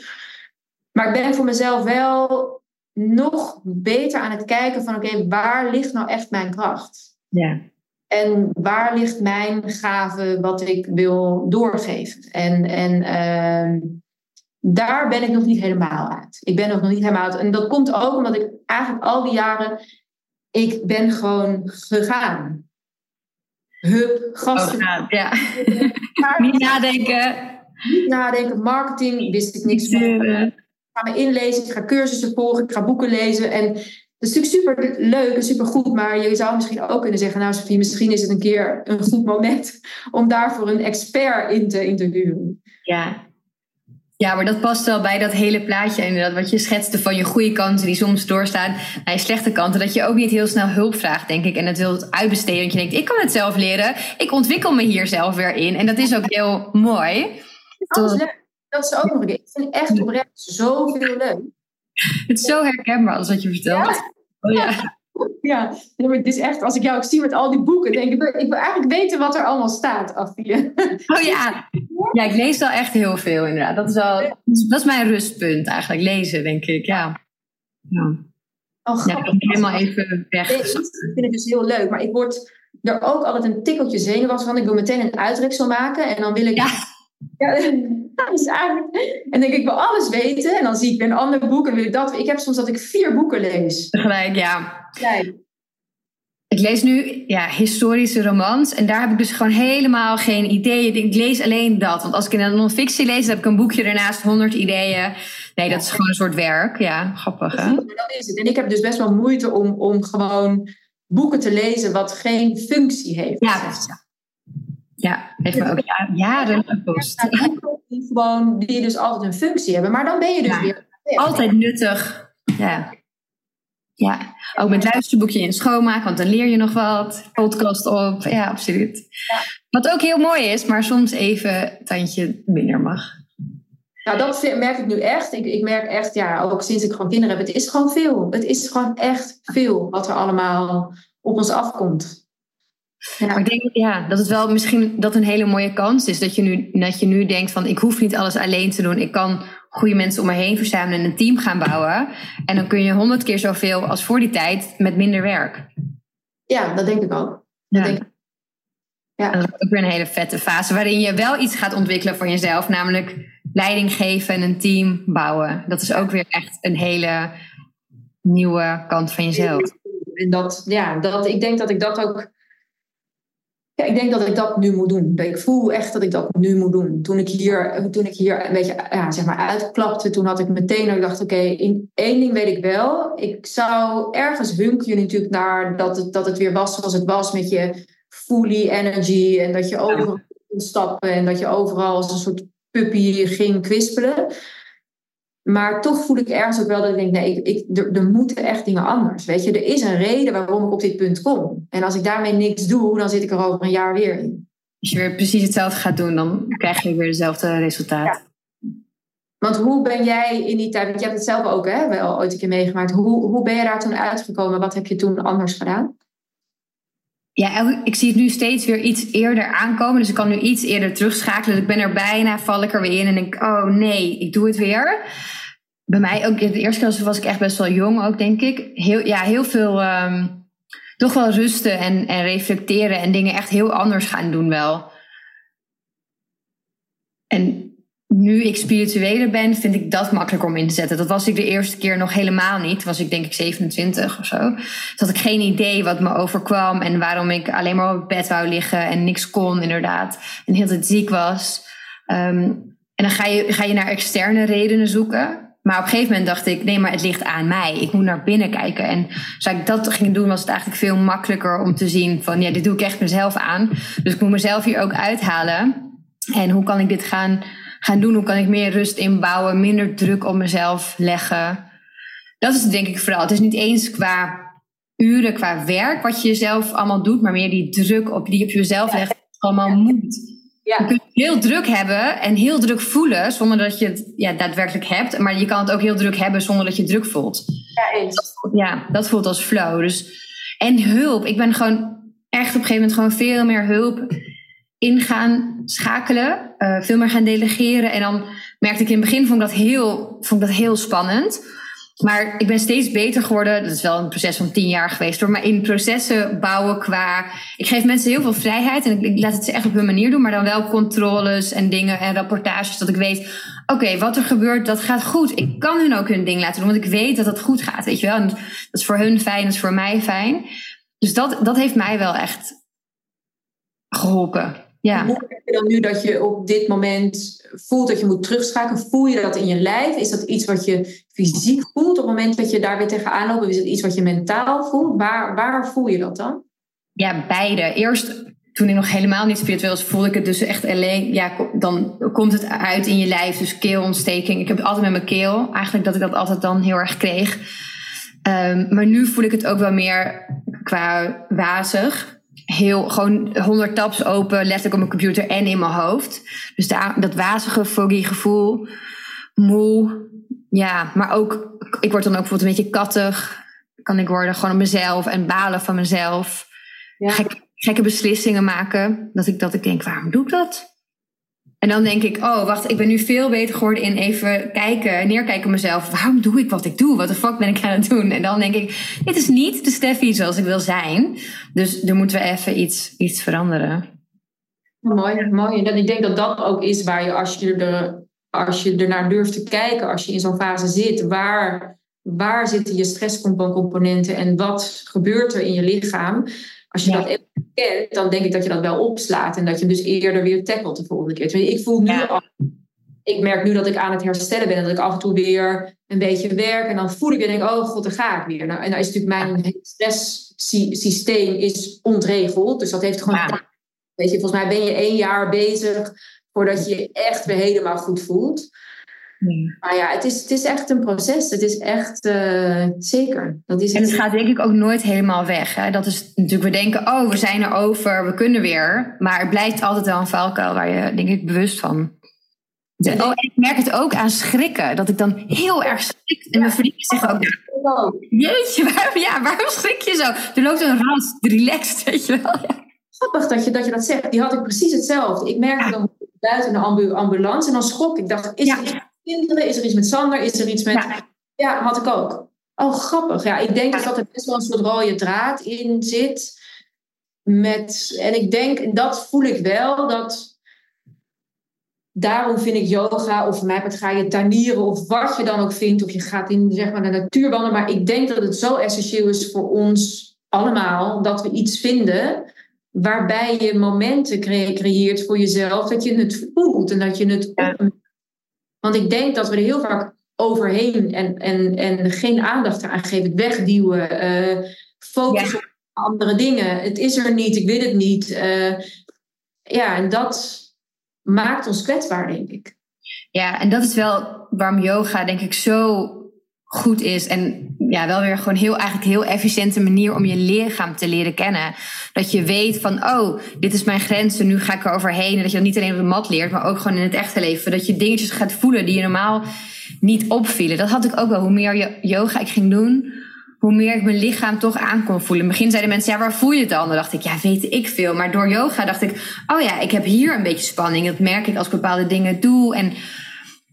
Maar ik ben voor mezelf wel nog beter aan het kijken van oké, waar ligt nou echt mijn kracht? Ja. En waar ligt mijn gave wat ik wil doorgeven? En, en uh, daar ben ik nog niet helemaal uit. Ik ben nog niet helemaal uit. En dat komt ook omdat ik eigenlijk al die jaren, ik ben gewoon gegaan. Hup, gasten. Oh, ja. niet nadenken. Niet nadenken, marketing, wist ik niks van ga me inlezen, ik ga cursussen volgen, ik ga boeken lezen. En dat is natuurlijk super leuk en super goed, maar je zou misschien ook kunnen zeggen, nou Sophie, misschien is het een keer een goed moment om daarvoor een expert in te, in te huren. Ja. Ja, maar dat past wel bij dat hele plaatje inderdaad, wat je schetste van je goede kanten die soms doorstaan naar je slechte kanten. Dat je ook niet heel snel hulp vraagt, denk ik. En dat wil uitbesteden, want je denkt, ik kan het zelf leren. Ik ontwikkel me hier zelf weer in. En dat is ook heel mooi. Dat is leuk. Dat is ook nog een keer. Ik vind echt oprecht zoveel leuk. Het is zo herkenbaar als wat je vertelt. Ja. Oh, ja. Ja, het is echt, als ik jou ook zie met al die boeken, denk ik, ik wil eigenlijk weten wat er allemaal staat, Affie. Oh ja. ja, ik lees wel echt heel veel inderdaad. Dat is, wel, dat is mijn rustpunt eigenlijk, lezen denk ik, ja. ja. Oh, ja, ik helemaal even weg. ik vind het dus heel leuk, maar ik word er ook altijd een tikkeltje zenuwachtig van. Ik wil meteen een uitreksel maken en dan wil ik... Ja. Ja, is eigenlijk... En denk ik, wil alles weten. En dan zie ik weer een ander boek en wil ik dat. Ik heb soms dat ik vier boeken lees. Tegelijk, ja. Ik lees nu ja, historische romans. En daar heb ik dus gewoon helemaal geen ideeën. Ik lees alleen dat. Want als ik in een non-fictie lees, dan heb ik een boekje ernaast, 100 ideeën. Nee, dat is gewoon een soort werk. Ja, grappig hè? Dat is het. En ik heb dus best wel moeite om, om gewoon boeken te lezen wat geen functie heeft. Ja, ja, heeft me ook jaren gekost. Die, gewoon, die dus altijd een functie hebben. Maar dan ben je dus weer... Altijd nuttig. Ja. Ja, ook met luisterboekje in schoonmaken, want dan leer je nog wat. Podcast op, ja, absoluut. Wat ook heel mooi is, maar soms even tandje minder mag. Nou, dat merk ik nu echt. Ik, ik merk echt, ja, ook sinds ik gewoon kinderen heb, het is gewoon veel. Het is gewoon echt veel wat er allemaal op ons afkomt. Ja. Maar ik denk ja, dat het wel misschien dat een hele mooie kans is. Dat je, nu, dat je nu denkt van ik hoef niet alles alleen te doen. Ik kan goede mensen om me heen verzamelen en een team gaan bouwen. En dan kun je honderd keer zoveel als voor die tijd met minder werk. Ja, dat denk ik ook. Dat ja. Denk ik. Ja. dat is ook weer een hele vette fase waarin je wel iets gaat ontwikkelen voor jezelf. Namelijk leiding geven en een team bouwen. Dat is ook weer echt een hele nieuwe kant van jezelf. En dat, ja, dat, ik denk dat ik dat ook ja, ik denk dat ik dat nu moet doen. Ik voel echt dat ik dat nu moet doen. Toen ik hier, toen ik hier een beetje ja, zeg maar uitklapte, toen had ik meteen ik dacht, oké, in één ding weet ik wel. Ik zou ergens hunken je natuurlijk naar dat het, dat het weer was zoals het was met je fully energy en dat je overal kon stappen en dat je overal als een soort puppy ging kwispelen. Maar toch voel ik ergens ook wel dat ik denk, nee, ik, ik, er, er, moeten echt dingen anders. Weet je, er is een reden waarom ik op dit punt kom. En als ik daarmee niks doe, dan zit ik er over een jaar weer in. Als je weer precies hetzelfde gaat doen, dan krijg je weer hetzelfde resultaat. Want hoe ben jij in die tijd, want je hebt het zelf ook hè, wel ooit een keer meegemaakt. Hoe, hoe ben je daar toen uitgekomen? Wat heb je toen anders gedaan? Ja, ik zie het nu steeds weer iets eerder aankomen. Dus ik kan nu iets eerder terugschakelen. Dus ik ben er bijna, val ik er weer in en denk, oh nee, ik doe het weer bij mij ook, de eerste keer was ik echt best wel jong ook, denk ik. Heel, ja, heel veel um, toch wel rusten en, en reflecteren en dingen echt heel anders gaan doen wel. En nu ik spiritueler ben, vind ik dat makkelijker om in te zetten. Dat was ik de eerste keer nog helemaal niet. Was ik denk ik 27 of zo. Dus had ik geen idee wat me overkwam en waarom ik alleen maar op bed wou liggen en niks kon inderdaad. En heel tijd ziek was. Um, en dan ga je, ga je naar externe redenen zoeken. Maar op een gegeven moment dacht ik, nee, maar het ligt aan mij. Ik moet naar binnen kijken. En als ik dat ging doen, was het eigenlijk veel makkelijker om te zien van, ja, dit doe ik echt mezelf aan. Dus ik moet mezelf hier ook uithalen. En hoe kan ik dit gaan, gaan doen? Hoe kan ik meer rust inbouwen, minder druk op mezelf leggen? Dat is denk ik vooral. Het is niet eens qua uren, qua werk wat je zelf allemaal doet, maar meer die druk op die op jezelf legt. Allemaal moet. Ja. Je kunt heel druk hebben en heel druk voelen zonder dat je het ja, daadwerkelijk hebt. Maar je kan het ook heel druk hebben zonder dat je druk voelt. Ja, eens. ja, dat voelt als flow. Dus, en hulp. Ik ben gewoon echt op een gegeven moment gewoon veel meer hulp in gaan schakelen. Uh, veel meer gaan delegeren. En dan merkte ik in het begin vond ik dat heel, vond ik dat heel spannend. Maar ik ben steeds beter geworden. Dat is wel een proces van tien jaar geweest hoor. Maar in processen bouwen qua. Ik geef mensen heel veel vrijheid en ik, laat het ze echt op hun manier doen. Maar dan wel controles en dingen en rapportages. Dat ik weet, oké, wat er gebeurt, dat gaat goed. Ik kan hun ook hun ding laten doen, want ik weet dat het goed gaat. Weet je wel? Dat is voor hun fijn, dat is voor mij fijn. Dus dat, dat heeft mij wel echt geholpen. Ja. Hoe heb je dan nu dat je op dit moment voelt dat je moet terugschakelen? Voel je dat in je lijf? Is dat iets wat je fysiek voelt op het moment dat je daar weer tegenaan loopt? Is het iets wat je mentaal voelt? Waar, waar voel je dat dan? Ja, beide. Eerst toen ik nog helemaal niet spiritueel was, voelde ik het dus echt alleen. Ja, dan komt het uit in je lijf. Dus keelontsteking. Ik heb het altijd met mijn keel. Eigenlijk dat ik dat altijd dan heel erg kreeg. Um, maar nu voel ik het ook wel meer qua wazig heel gewoon 100 tabs open, letterlijk op mijn computer en in mijn hoofd. Dus daar, dat wazige foggy gevoel, moe. Ja, maar ook, ik word dan ook bijvoorbeeld een beetje kattig. kan ik worden. Gewoon op mezelf en balen van mezelf. Ja. Gek- gekke beslissingen maken. Dat ik, dat ik denk, waarom doe ik dat? En dan denk ik, oh wacht, ik ben nu veel beter geworden in even kijken, neerkijken op mezelf. Waarom doe ik wat ik doe? Wat de fuck ben ik aan het doen? En dan denk ik, dit is niet de Steffi zoals ik wil zijn. Dus er moeten we even iets, iets veranderen. Mooi, mooi. En ik denk dat dat ook is waar je als je, er, als je ernaar durft te kijken, als je in zo'n fase zit, waar, waar zitten je stresscomponenten en wat gebeurt er in je lichaam? Als je Ja. dat kent, dan denk ik dat je dat wel opslaat en dat je dus eerder weer tackelt de volgende keer. Terwijl Ik voel nu Ja. al, ik merk nu dat ik aan het herstellen ben en dat ik af en toe weer een beetje werk en dan voel ik weer denk, oh god, daar ga ik weer. Nou, en dan is natuurlijk mijn stresssysteem is ontregeld, dus dat heeft gewoon Ja. Weet je, volgens mij ben je één jaar bezig voordat je je echt weer helemaal goed voelt. Maar ja, het is, het is echt een proces. Het is echt, eh, zeker. Dat is En het echt- gaat denk ik ook nooit helemaal weg. Hè? Dat is natuurlijk, we denken, oh, we zijn er over, we kunnen weer. Maar het blijft altijd wel een valkuil waar je, denk ik, bewust van. De- oh, en ik merk het ook aan schrikken. Dat ik dan heel erg schrik. En mijn vrienden zeggen ook, Oh, jeetje, waarom, ja, waarom schrik je zo? Er loopt een ras, relaxed, weet je wel. Ja. grappig dat je, dat je dat zegt. Die had ik precies hetzelfde. Ik merkte dan buiten de ambu- ambulance en dan schrok ik. dacht, is Ja. met kinderen? Is er iets met Sander? Is er iets met... Ja. Ja, had ik ook. Oh, grappig. Ja, ik denk dus dat er best wel een soort rode draad in zit. Met, en ik denk, en dat voel ik wel, dat... Daarom vind ik yoga, of mij ga je tuinieren, of wat je dan ook vindt, of je gaat in zeg maar, de natuur wandelen. Maar ik denk dat het zo essentieel is voor ons allemaal, dat we iets vinden waarbij je momenten cre- creëert voor jezelf, dat je het voelt en dat je het. Want ik denk dat we er heel vaak overheen en, en, en geen aandacht aan geven, wegduwen, eh focussen op andere dingen. Het is er niet, ik wil het niet. eh, ja, en dat maakt ons kwetsbaar, denk ik. Ja, en dat is wel waarom yoga denk ik zo goed is. En ja, wel weer gewoon heel, eigenlijk heel efficiënte manier om je lichaam te leren kennen. Dat je weet van, oh, dit is mijn grens en nu ga ik er overheen. En dat je dat niet alleen op de mat leert, maar ook gewoon in het echte leven. Dat je dingetjes gaat voelen die je normaal niet opvielen. Dat had ik ook wel. Hoe meer yo- yoga ik ging doen, hoe meer ik mijn lichaam toch aan kon voelen. In het begin zeiden mensen, ja, waar voel je het dan? Dan dacht ik, ja, weet ik veel. Maar door yoga dacht ik, oh ja, ik heb hier een beetje spanning. Dat merk ik als ik bepaalde dingen doe. En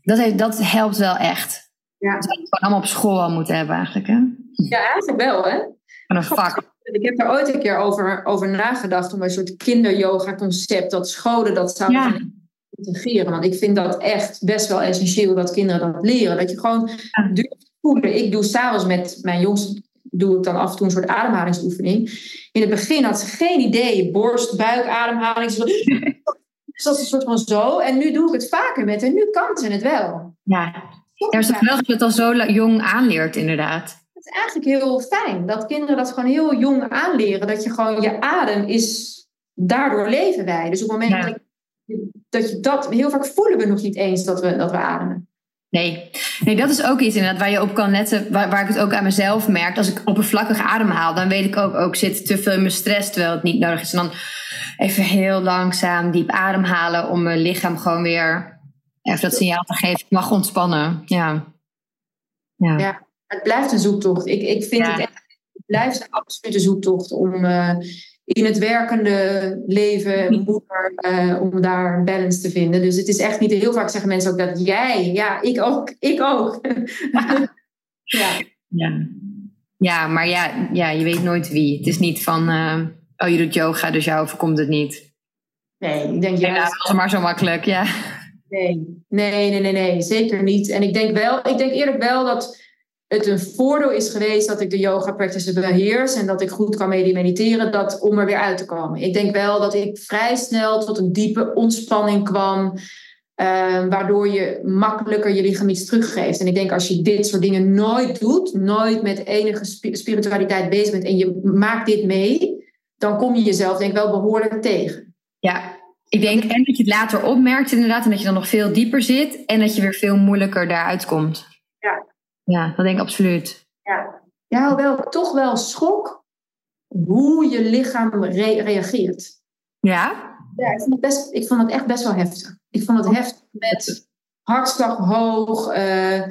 dat, heeft, dat helpt wel echt. Ja. Dat zou gewoon allemaal op school al moeten hebben eigenlijk, hè? Ja, eigenlijk wel, hè? Van een vak. Ik heb daar ooit een keer over, over nagedacht om een soort kinderyoga-concept, dat scholen dat zouden Ja. integreren. Want ik vind dat echt best wel essentieel dat kinderen dat leren. Dat je gewoon Ja. durft voelen. Ik doe s'avonds met mijn jongste, doe ik dan af en toe een soort ademhalingsoefening. In het begin had ze geen idee, borst, buik, ademhaling. Dus dat is een soort van zo. En nu doe ik het vaker met haar. Nu kan ze het wel. Ja. Ja, maar het is wel dat je het al zo jong aanleert, inderdaad. Het is eigenlijk heel fijn dat kinderen dat gewoon heel jong aanleren. Dat je gewoon je adem is, daardoor leven wij. Dus op het moment Ja. dat, je, dat je dat, heel vaak voelen we nog niet eens dat we, dat we ademen. Nee. nee, dat is ook iets inderdaad waar je op kan letten. Waar, waar ik het ook aan mezelf merk. Als ik oppervlakkig ademhaal, dan weet ik ook, ook zit te veel in mijn stress terwijl het niet nodig is. En dan even heel langzaam diep ademhalen om mijn lichaam gewoon weer even dat signaal te geven. Ik mag ontspannen. Ja. Ja. Ja. Het blijft een zoektocht. Ik, ik vind Ja. het echt, het blijft een absolute zoektocht om eh, in het werkende leven, moeder, eh, om daar een balance te vinden. Dus het is echt niet, heel vaak zeggen mensen ook dat jij, ja, ik ook, ik ook. ja. Ja. ja, maar ja, ja, je weet nooit wie. Het is niet van, eh, oh je doet yoga, dus jou overkomt het niet. Nee, ik denk Ja, juist. dat was maar zo makkelijk, ja. Nee, nee, nee, nee, nee, zeker niet. En ik denk wel, ik denk eerlijk wel dat het een voordeel is geweest dat ik de yoga practice beheers en dat ik goed kan medi- mediteren, dat om er weer uit te komen. Ik denk wel dat ik vrij snel tot een diepe ontspanning kwam, eh, waardoor je makkelijker je lichaam iets teruggeeft. En ik denk als je dit soort dingen nooit doet, nooit met enige spi- spiritualiteit bezig bent en je maakt dit mee, dan kom je jezelf denk ik wel behoorlijk tegen. Ja, ik denk en dat je het later opmerkt inderdaad en dat je dan nog veel dieper zit en dat je weer veel moeilijker daaruit komt. Ja. Ja, dat denk ik absoluut. Ja, ja hoewel toch wel schok hoe je lichaam re- reageert. Ja? Ja, ik vond, het best, ik vond het echt best wel heftig. Ik vond het heftig met hartslag hoog. eh,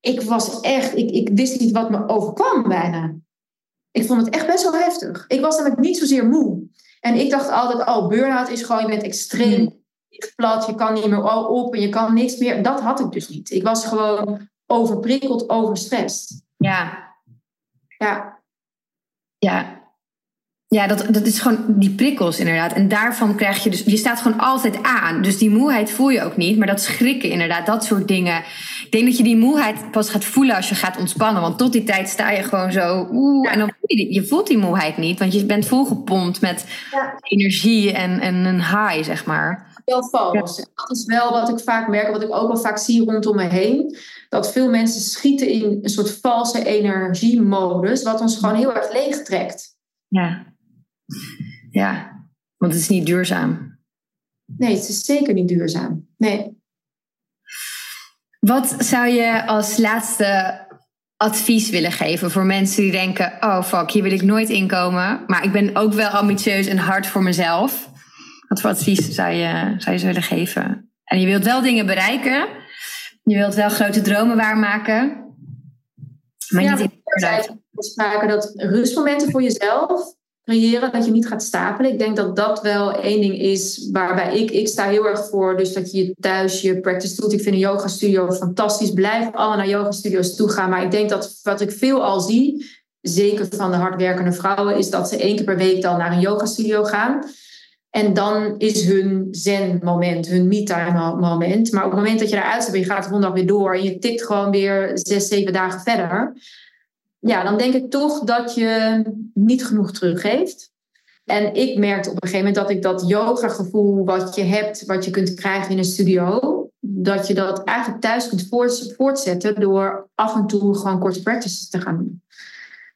ik was echt, ik, ik wist niet wat me overkwam bijna. Ik vond het echt best wel heftig. Ik was namelijk niet zozeer moe. En ik dacht altijd, oh, burn-out is gewoon, je bent extreem mm. plat, je kan niet meer op en je kan niks meer. Dat had ik dus niet. Ik was gewoon overprikkeld, overstrest. Ja. Ja. Ja, ja, dat, dat is gewoon die prikkels inderdaad. En daarvan krijg je dus, je staat gewoon altijd aan. Dus die moeheid voel je ook niet, maar dat schrikken inderdaad, dat soort dingen. Ik denk dat je die moeheid pas gaat voelen als je gaat ontspannen. Want tot die tijd sta je gewoon zo, oeh, en dan voel je, je voelt die moeheid niet, want je bent volgepompt met energie en, en een high, zeg maar. Wel vals. Dat is wel wat ik vaak merk, wat ik ook wel vaak zie rondom me heen. Dat veel mensen schieten in een soort valse energiemodus, wat ons gewoon heel erg leeg trekt. Ja. Ja, want het is niet duurzaam. Nee, het is zeker niet duurzaam. Nee. Wat zou je als laatste advies willen geven voor mensen die denken: oh fuck, hier wil ik nooit inkomen, maar ik ben ook wel ambitieus en hard voor mezelf? Wat voor advies zou je, zou je ze willen geven? En je wilt wel dingen bereiken, je wilt wel grote dromen waarmaken, maar ja, niet in spraken dat rustmomenten voor jezelf creëren, dat je niet gaat stapelen. Ik denk dat dat wel één ding is waarbij ik, ik sta heel erg voor. Dus dat je thuis je practice doet. Ik vind een yoga studio fantastisch. Blijf allemaal naar yoga studio's toe gaan. Maar ik denk dat wat ik veel al zie, zeker van de hardwerkende vrouwen, is dat ze één keer per week dan naar een yoga studio gaan. En dan is hun zen-moment, hun me-time moment. Maar op het moment dat je eruit bent, je gaat de weer door en je tikt gewoon weer zes, zeven dagen verder ja, dan denk ik toch dat je niet genoeg teruggeeft. En ik merkte op een gegeven moment dat ik dat yoga-gevoel wat je hebt, wat je kunt krijgen in een studio, dat je dat eigenlijk thuis kunt voortzetten door af en toe gewoon korte practices te gaan doen.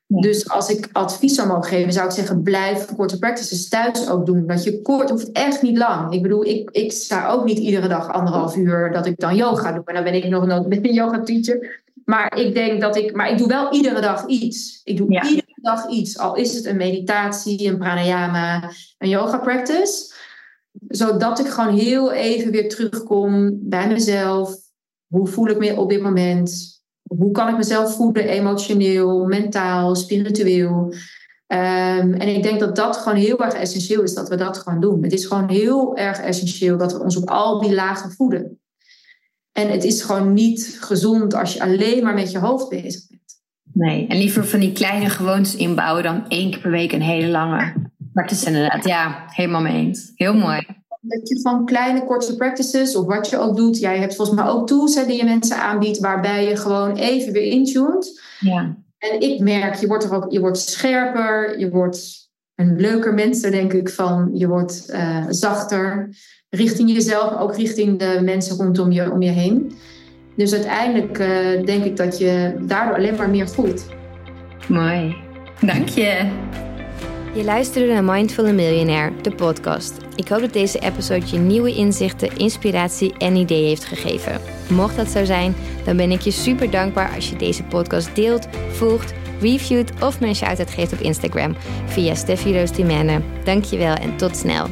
Dus als ik advies zou mogen geven, zou ik zeggen: blijf korte practices thuis ook doen. Dat je kort hoeft echt niet lang. Ik bedoel, ik, ik sta ook niet iedere dag anderhalf uur dat ik dan yoga doe. En dan ben ik nog een yoga teacher. Maar ik denk dat ik, maar ik doe wel iedere dag iets. Ik doe iedere dag iets. Al is het een meditatie, een pranayama, een yoga practice. Zodat ik gewoon heel even weer terugkom bij mezelf. Hoe voel ik me op dit moment? Hoe kan ik mezelf voeden, emotioneel, mentaal, spiritueel? Ehm, en ik denk dat dat gewoon heel erg essentieel is dat we dat gewoon doen. Het is gewoon heel erg essentieel dat we ons op al die lagen voeden. En het is gewoon niet gezond als je alleen maar met je hoofd bezig bent. Nee, en liever van die kleine gewoontes inbouwen dan één keer per week een hele lange practice inderdaad. Ja, helemaal mee eens. Heel mooi. Dat je van kleine korte practices of wat je ook doet. Jij hebt volgens mij ook tools hè, die je mensen aanbiedt waarbij je gewoon even weer intuned. Ja. En ik merk, je wordt er ook, je wordt scherper, je wordt een leuker mens, denk ik van. Je wordt uh, zachter richting jezelf, ook richting de mensen rondom je, om je heen. Dus uiteindelijk uh, denk ik dat je daardoor alleen maar meer voelt. Mooi. Dank je. Je luisterde naar Mindful Millionaire, de podcast. Ik hoop dat deze episode je nieuwe inzichten, inspiratie en ideeën heeft gegeven. Mocht dat zo zijn, dan ben ik je super dankbaar als je deze podcast deelt, volgt, reviewt of me een shout-out geeft op Instagram via Steffi Roos Dankjewel en tot snel.